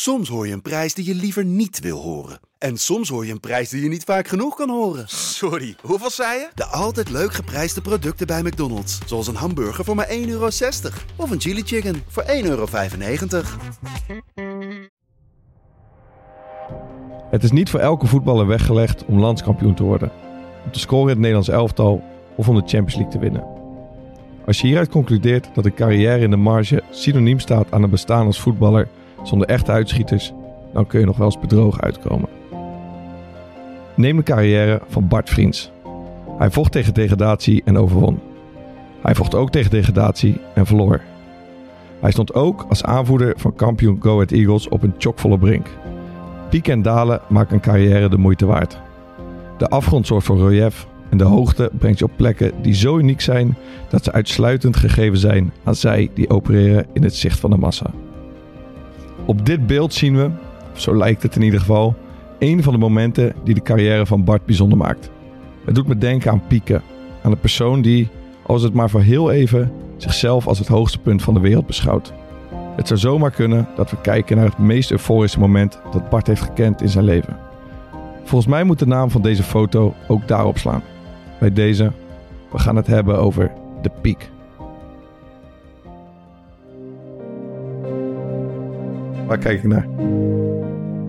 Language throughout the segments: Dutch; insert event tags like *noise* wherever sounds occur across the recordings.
Soms hoor je een prijs die je liever niet wil horen. En soms hoor je een prijs die je niet vaak genoeg kan horen. Sorry, hoeveel zei je? De altijd leuk geprijsde producten bij McDonald's. Zoals een hamburger voor maar 1,60 euro. Of een chili chicken voor 1,95 euro. Het is niet voor elke voetballer weggelegd om landskampioen te worden. Om te scoren in het Nederlands elftal of om de Champions League te winnen. Als je hieruit concludeert dat een carrière in de marge synoniem staat aan een bestaan als voetballer zonder echte uitschieters, dan kun je nog wel eens bedrogen uitkomen. Neem de carrière van Bart Vriends. Hij vocht tegen degradatie en overwon. Hij vocht ook tegen degradatie en verloor. Hij stond ook als aanvoerder van kampioen Go Ahead Eagles op een chockvolle brink. Pieken en dalen maken een carrière de moeite waard. De afgrond zorgt voor relief en de hoogte brengt je op plekken die zo uniek zijn dat ze uitsluitend gegeven zijn aan zij die opereren in het zicht van de massa. Op dit beeld zien we, zo lijkt het in ieder geval, een van de momenten die de carrière van Bart bijzonder maakt. Het doet me denken aan Pieke, aan de persoon die, als het maar voor heel even, zichzelf als het hoogste punt van de wereld beschouwt. Het zou zomaar kunnen dat we kijken naar het meest euforische moment dat Bart heeft gekend in zijn leven. Volgens mij moet de naam van deze foto ook daarop slaan. Bij deze, we gaan het hebben over de piek. Waar kijk ik naar?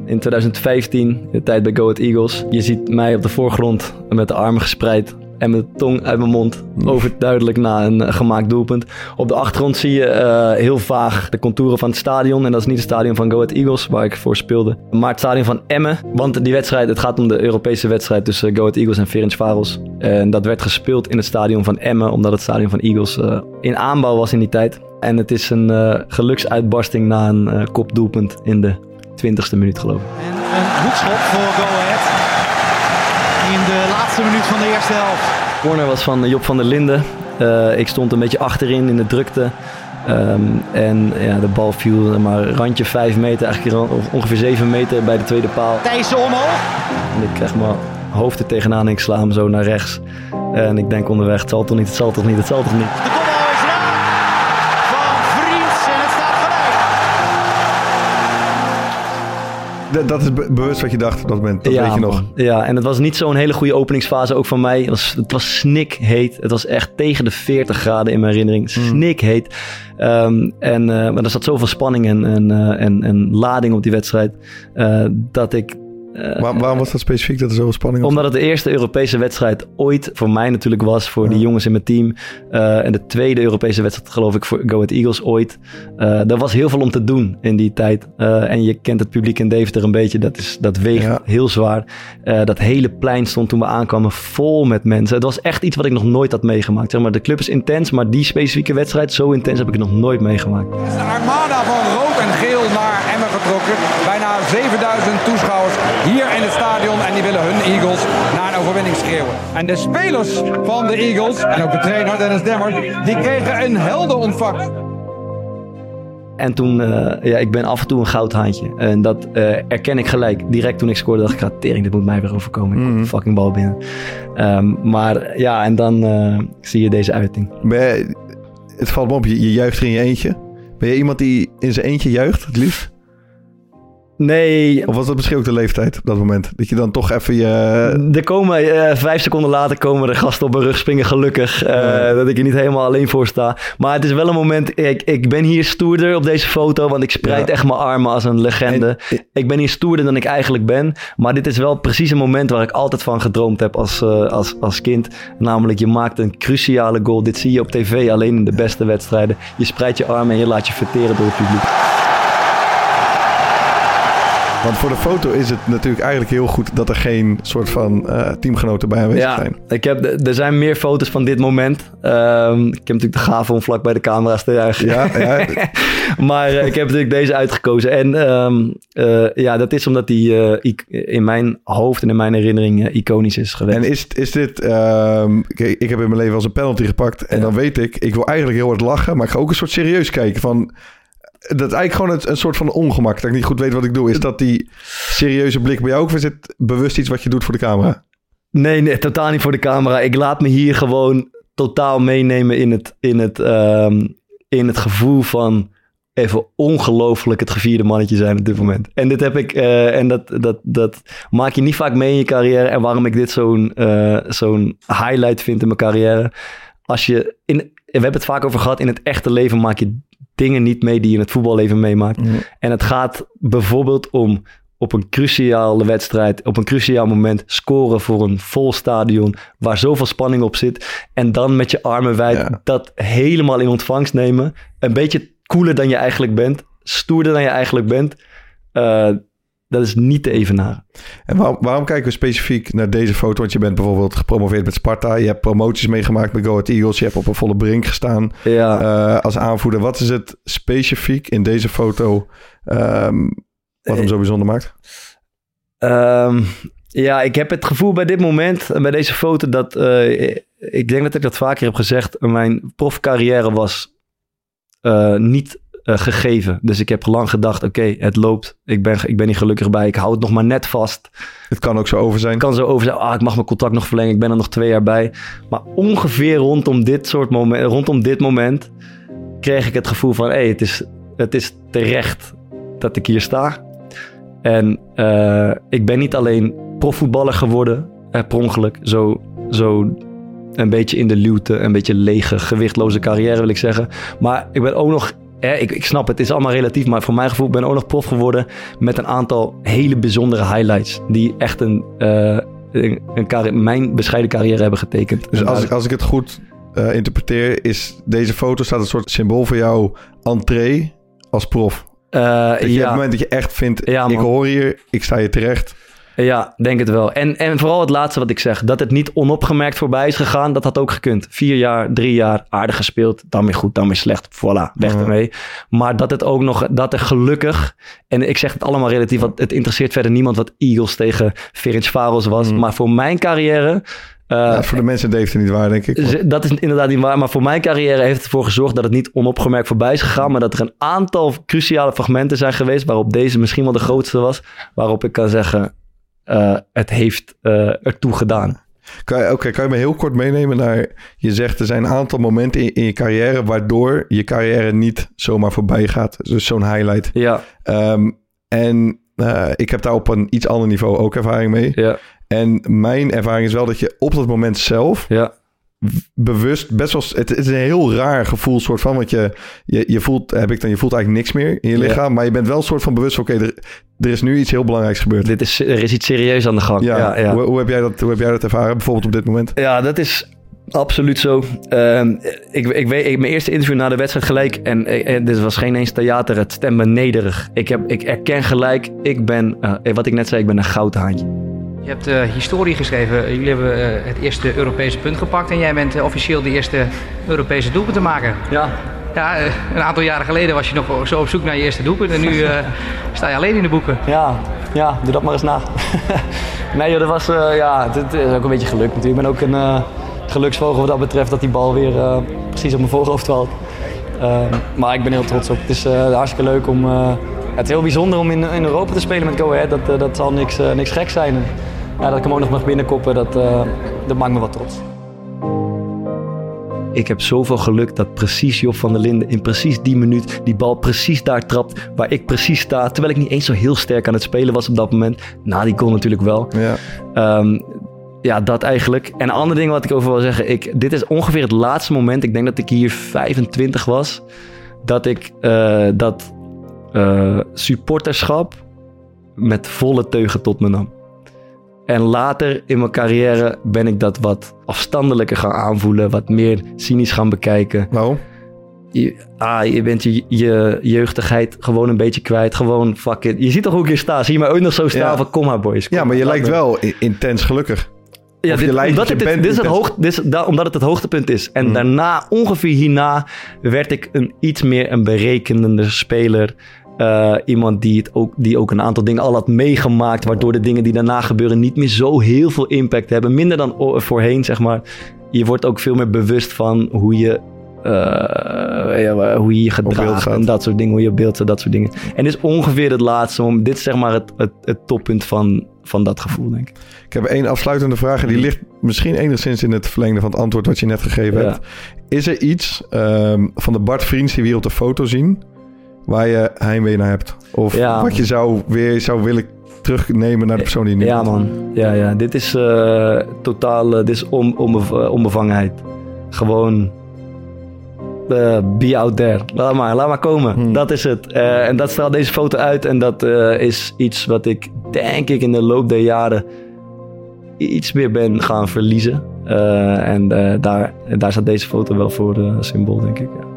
In 2015, de tijd bij Go Ahead Eagles. Je ziet mij op de voorgrond met de armen gespreid en met de tong uit mijn mond. Overduidelijk na een eh, gemaakt doelpunt. Op de achtergrond zie je eh, heel vaag de contouren van het stadion. En dat is niet het stadion van Go Ahead Eagles, waar ik voor speelde. Maar het stadion van Emmen. Want die wedstrijd, het gaat om de Europese wedstrijd tussen Go Ahead Eagles en Ferencvaros. En dat werd gespeeld in het stadion van Emmen, omdat het stadion van Eagles uh, in aanbouw was in die tijd. En het is een uh, geluksuitbarsting na een uh, kopdoelpunt in de 20ste minuut geloof ik. En een hoekschop voor Go Ahead in de laatste minuut van de eerste helft. De corner was van Job van der Linden. Uh, ik stond een beetje achterin in de drukte. Um, en ja, de bal viel maar randje 5 meter, eigenlijk ongeveer 7 meter bij de tweede paal. Thijssen omhoog. En ik krijg mijn hoofd er tegenaan en ik sla hem zo naar rechts. En ik denk onderweg, het zal toch niet, het zal toch niet, het zal toch niet. Dat is be bewust wat je dacht op dat moment, dat ja, weet je nog. Ja, en het was niet zo'n hele goede openingsfase ook van mij. Het was, het was snikheet. Het was echt tegen de 40 graden in mijn herinnering. Snikheet. Um, en, uh, maar er zat zoveel spanning en, en, uh, en, en lading op die wedstrijd. Uh, dat ik Uh, Waar, waarom was dat specifiek dat er zoveel spanning was? Omdat het de eerste Europese wedstrijd ooit voor mij natuurlijk was. Voor ja. die jongens in mijn team. Uh, en de tweede Europese wedstrijd geloof ik voor Go Ahead Eagles ooit. Uh, er was heel veel om te doen in die tijd. en je kent het publiek in Deventer een beetje. Dat, is, dat weegt ja. heel zwaar. dat hele plein stond toen we aankwamen vol met mensen. Het was echt iets wat ik nog nooit had meegemaakt. Zeg maar, de club is intens, maar die specifieke wedstrijd, zo intens heb ik het nog nooit meegemaakt. Het is een armada van rood en geel naar Emmen getrokken. Bijna 7000 toeschouwers hier in het stadion en die willen hun Eagles naar een overwinning schreeuwen. En de spelers van de Eagles, en ook de trainer Dennis Demmer, die kregen een helder ontvangst. En toen, uh, ja, ik ben af en toe een goudhaantje. En dat uh, erken ik gelijk. Direct toen ik scoorde, dacht ik, tering, dit moet mij weer overkomen. Ik mm. fucking bal binnen. Um, maar ja, en dan uh, zie je deze uiting. Je, het valt me op, je, je juicht er in je eentje. Ben je iemand die in zijn eentje juicht, het liefst? Nee. Of was dat misschien ook de leeftijd op dat moment? Dat je dan toch even je... Er komen, uh, vijf seconden later komen er gasten op mijn rug springen, gelukkig. Uh, ja. Dat ik er niet helemaal alleen voor sta. Maar het is wel een moment... Ik, ik ben hier stoerder op deze foto, want ik spreid ja. echt mijn armen als een legende. En, ik ben hier stoerder dan ik eigenlijk ben. Maar dit is wel precies een moment waar ik altijd van gedroomd heb als, uh, als, als kind. Namelijk, je maakt een cruciale goal. Dit zie je op tv alleen in de beste wedstrijden. Je spreidt je armen en je laat je verteren door het publiek. Want voor de foto is het natuurlijk eigenlijk heel goed dat er geen soort van uh, teamgenoten bij aanwezig ja, zijn. Ik heb, er zijn meer foto's van dit moment. Um, ik heb natuurlijk de gave om vlak bij de camera's te juichen. Ja, ja. *laughs* maar uh, ik heb natuurlijk deze uitgekozen. En um, uh, ja, dat is omdat die in mijn hoofd en in mijn herinnering iconisch is geweest. En is, is dit... Um, kijk, ik heb in mijn leven als een penalty gepakt. En ja. dan weet ik, ik wil eigenlijk heel hard lachen. Maar ik ga ook een soort serieus kijken van dat eigenlijk gewoon een, soort van ongemak. Dat ik niet goed weet wat ik doe. Is dat die serieuze blik bij jou? Of is het bewust iets wat je doet voor de camera? Nee, nee, totaal niet voor de camera. Ik laat me hier gewoon totaal meenemen in het, in het, um, in het gevoel van even ongelooflijk het gevierde mannetje zijn op dit moment. En dit heb ik, eh, en dat, dat, dat maak je niet vaak mee in je carrière. En waarom ik dit zo'n eh, zo'n highlight vind in mijn carrière. Als je, in, we hebben het vaak over gehad, in het echte leven maak je dingen niet mee die je in het voetballeven meemaakt. En het gaat bijvoorbeeld om op een cruciale wedstrijd, op een cruciaal moment scoren voor een vol stadion waar zoveel spanning op zit. En dan met je armen wijd Ja. dat helemaal in ontvangst nemen. Een beetje cooler dan je eigenlijk bent, stoerder dan je eigenlijk bent. Eh, dat is niet te evenaren. En waarom, waarom kijken we specifiek naar deze foto? Want je bent bijvoorbeeld gepromoveerd met Sparta. Je hebt promoties meegemaakt met Go Ahead Eagles. Je hebt op een volle brink gestaan Ja, eh, als aanvoerder. Wat is het specifiek in deze foto ehm, wat hem zo bijzonder maakt? Ehm, ja, ik heb het gevoel bij dit moment, en bij deze foto, dat eh, ik denk dat ik dat vaker heb gezegd. Mijn profcarrière was eh, niet eh, gegeven. Dus ik heb lang gedacht, oké, het loopt. Ik ben, ik ben niet gelukkig bij. Ik hou het nog maar net vast. Het kan ook zo over zijn. Het kan zo over zijn, ah, ik mag mijn contract nog verlengen. Ik ben er nog twee jaar bij. Maar ongeveer rondom dit soort moment, rondom dit moment, kreeg ik het gevoel van, hé, hey, het, is, het is terecht dat ik hier sta. En eh, ik ben niet alleen profvoetballer geworden, eh, per ongeluk. Zo, zo een beetje in de luwte, een beetje lege, gewichtloze carrière wil ik zeggen. Maar ik ben ook nog, hè, ik, ik snap het, is allemaal relatief. Maar voor mijn gevoel ben ik ook nog prof geworden met een aantal hele bijzondere highlights. Die echt een, eh, een, mijn bescheiden carrière hebben getekend. Dus als ik, als ik het goed eh, interpreteer, is deze foto staat een soort symbool voor jouw entree als prof. Eh, Dat je op het moment dat je echt vindt, Ja, ik hoor hier, ik sta hier terecht. Ja, denk het wel. En, en vooral het laatste wat ik zeg. Dat het niet onopgemerkt voorbij is gegaan. Dat had ook gekund. Vier jaar, drie jaar, aardig gespeeld. Dan weer goed, dan weer slecht. Voilà, weg Ja. ermee. Maar dat het ook nog, dat er gelukkig... En ik zeg het allemaal relatief, want het interesseert verder niemand wat Eagles tegen Ferencvaros was. Maar voor mijn carrière... eh, Ja, voor de mensen in Deventer niet waar, denk ik. Dat is inderdaad niet waar. Maar voor mijn carrière heeft het ervoor gezorgd dat het niet onopgemerkt voorbij is gegaan. Maar dat er een aantal cruciale fragmenten zijn geweest. Waarop deze misschien wel de grootste was. Waarop ik kan zeggen, eh, het heeft eh, ertoe gedaan. Kan je, oké, kan je me heel kort meenemen naar... Je zegt er zijn een aantal momenten in, in je carrière... waardoor je carrière niet zomaar voorbij gaat. Dus zo'n highlight. Ja, Ehm, en eh, ik heb daar op een iets ander niveau ook ervaring mee. ja, En mijn ervaring is wel dat je op dat moment zelf... ja. Bewust best wel... Het, is een heel raar gevoel soort van... want je, je, je voelt, heb ik dan, je voelt eigenlijk niks meer in je Ja. lichaam... maar je bent wel een soort van bewust oké, er, er is nu iets heel belangrijks gebeurd. Dit is, er is iets serieus aan de gang. ja, Ja, ja. Hoe, hoe, heb jij dat, hoe heb jij dat ervaren? Bijvoorbeeld op dit moment? Ja, dat is absoluut zo. Ehm, ik, ik weet, ik, mijn eerste interview na de wedstrijd gelijk. En, en dit was geen eens theater. Het stemde nederig. Ik, heb, ik erken gelijk. Ik ben, eh, wat ik net zei, ik ben een goudhaantje. Je hebt eh, historie geschreven. Jullie hebben eh, het eerste Europese punt gepakt. En jij bent eh, officieel de eerste Europese doelpunt te maken. Ja, Ja, een aantal jaren geleden was je nog zo op zoek naar je eerste doelpunt. En nu *laughs* sta je alleen in de boeken. ja, ja, doe dat maar eens na. *laughs* nee joh, dat was, ja, het, is ook een beetje geluk natuurlijk. Ik ben ook een geluksvogel wat dat betreft dat die bal weer precies op mijn voorhoofd valt. Ehm, maar ik ben heel trots op. Het is hartstikke leuk om, het is heel bijzonder om in, in Europa te spelen met Go Ahead. Dat, dat zal niks, niks gek zijn. Ja, dat ik hem ook nog mag binnenkoppen, dat, eh, dat maakt me wat trots. Ik heb zoveel geluk dat precies Job van der Linden in precies die minuut die bal precies daar trapt waar ik precies sta. Terwijl ik niet eens zo heel sterk aan het spelen was op dat moment. Na die goal natuurlijk wel. Ja. Ehm, ja, dat eigenlijk. En een ander ding wat ik over wil zeggen. Ik, dit is ongeveer het laatste moment. Ik denk dat ik hier 25 was. Dat ik eh, dat eh, supporterschap met volle teugen tot me nam. En later in mijn carrière ben ik dat wat afstandelijker gaan aanvoelen. Wat meer cynisch gaan bekijken. Waarom? Je, ah, je bent je, je jeugdigheid gewoon een beetje kwijt. Gewoon fuck it. Je ziet toch hoe ik hier sta. Zie je mij ook nog zo staan Ja. van kom maar boys. kom Ja, maar je lijkt me. wel intens gelukkig. Ja, dit, lijkt omdat het, dit is het hoog, dit is, da- omdat het het hoogtepunt is. En Mm. daarna, ongeveer hierna, werd ik een iets meer een berekenende speler. Eh, iemand die, het ook, die ook een aantal dingen al had meegemaakt. Waardoor de dingen die daarna gebeuren niet meer zo heel veel impact hebben. Minder dan voorheen, zeg maar. Je wordt ook veel meer bewust van hoe je, eh, ja, hoe je je gedraagt. En dat soort dingen, hoe je beeld dat soort dingen. En dit is ongeveer het laatste moment. Dit is zeg maar het, het, het toppunt van, van dat gevoel, denk ik. Ik heb één afsluitende vraag en die ligt misschien enigszins in het verlengde van het antwoord wat je net gegeven Ja. hebt. Is er iets ehm, van de Bart Vriends die we hier op de foto zien, waar je heimwee naar hebt? Of Ja. wat je zou weer zou willen terugnemen naar de persoon die je nu Ja, man. Ja, ja. Dit is eh, totaal... eh, dit is on, onbev- eh, onbevangenheid. Gewoon... eh, be out there. Laat maar, laat maar komen. Hmm. Dat is het. En dat straalt deze foto uit. En dat is iets wat ik, denk ik, in de loop der jaren iets meer ben gaan verliezen. En daar, daar staat deze foto wel voor symbool, denk ik. Ja.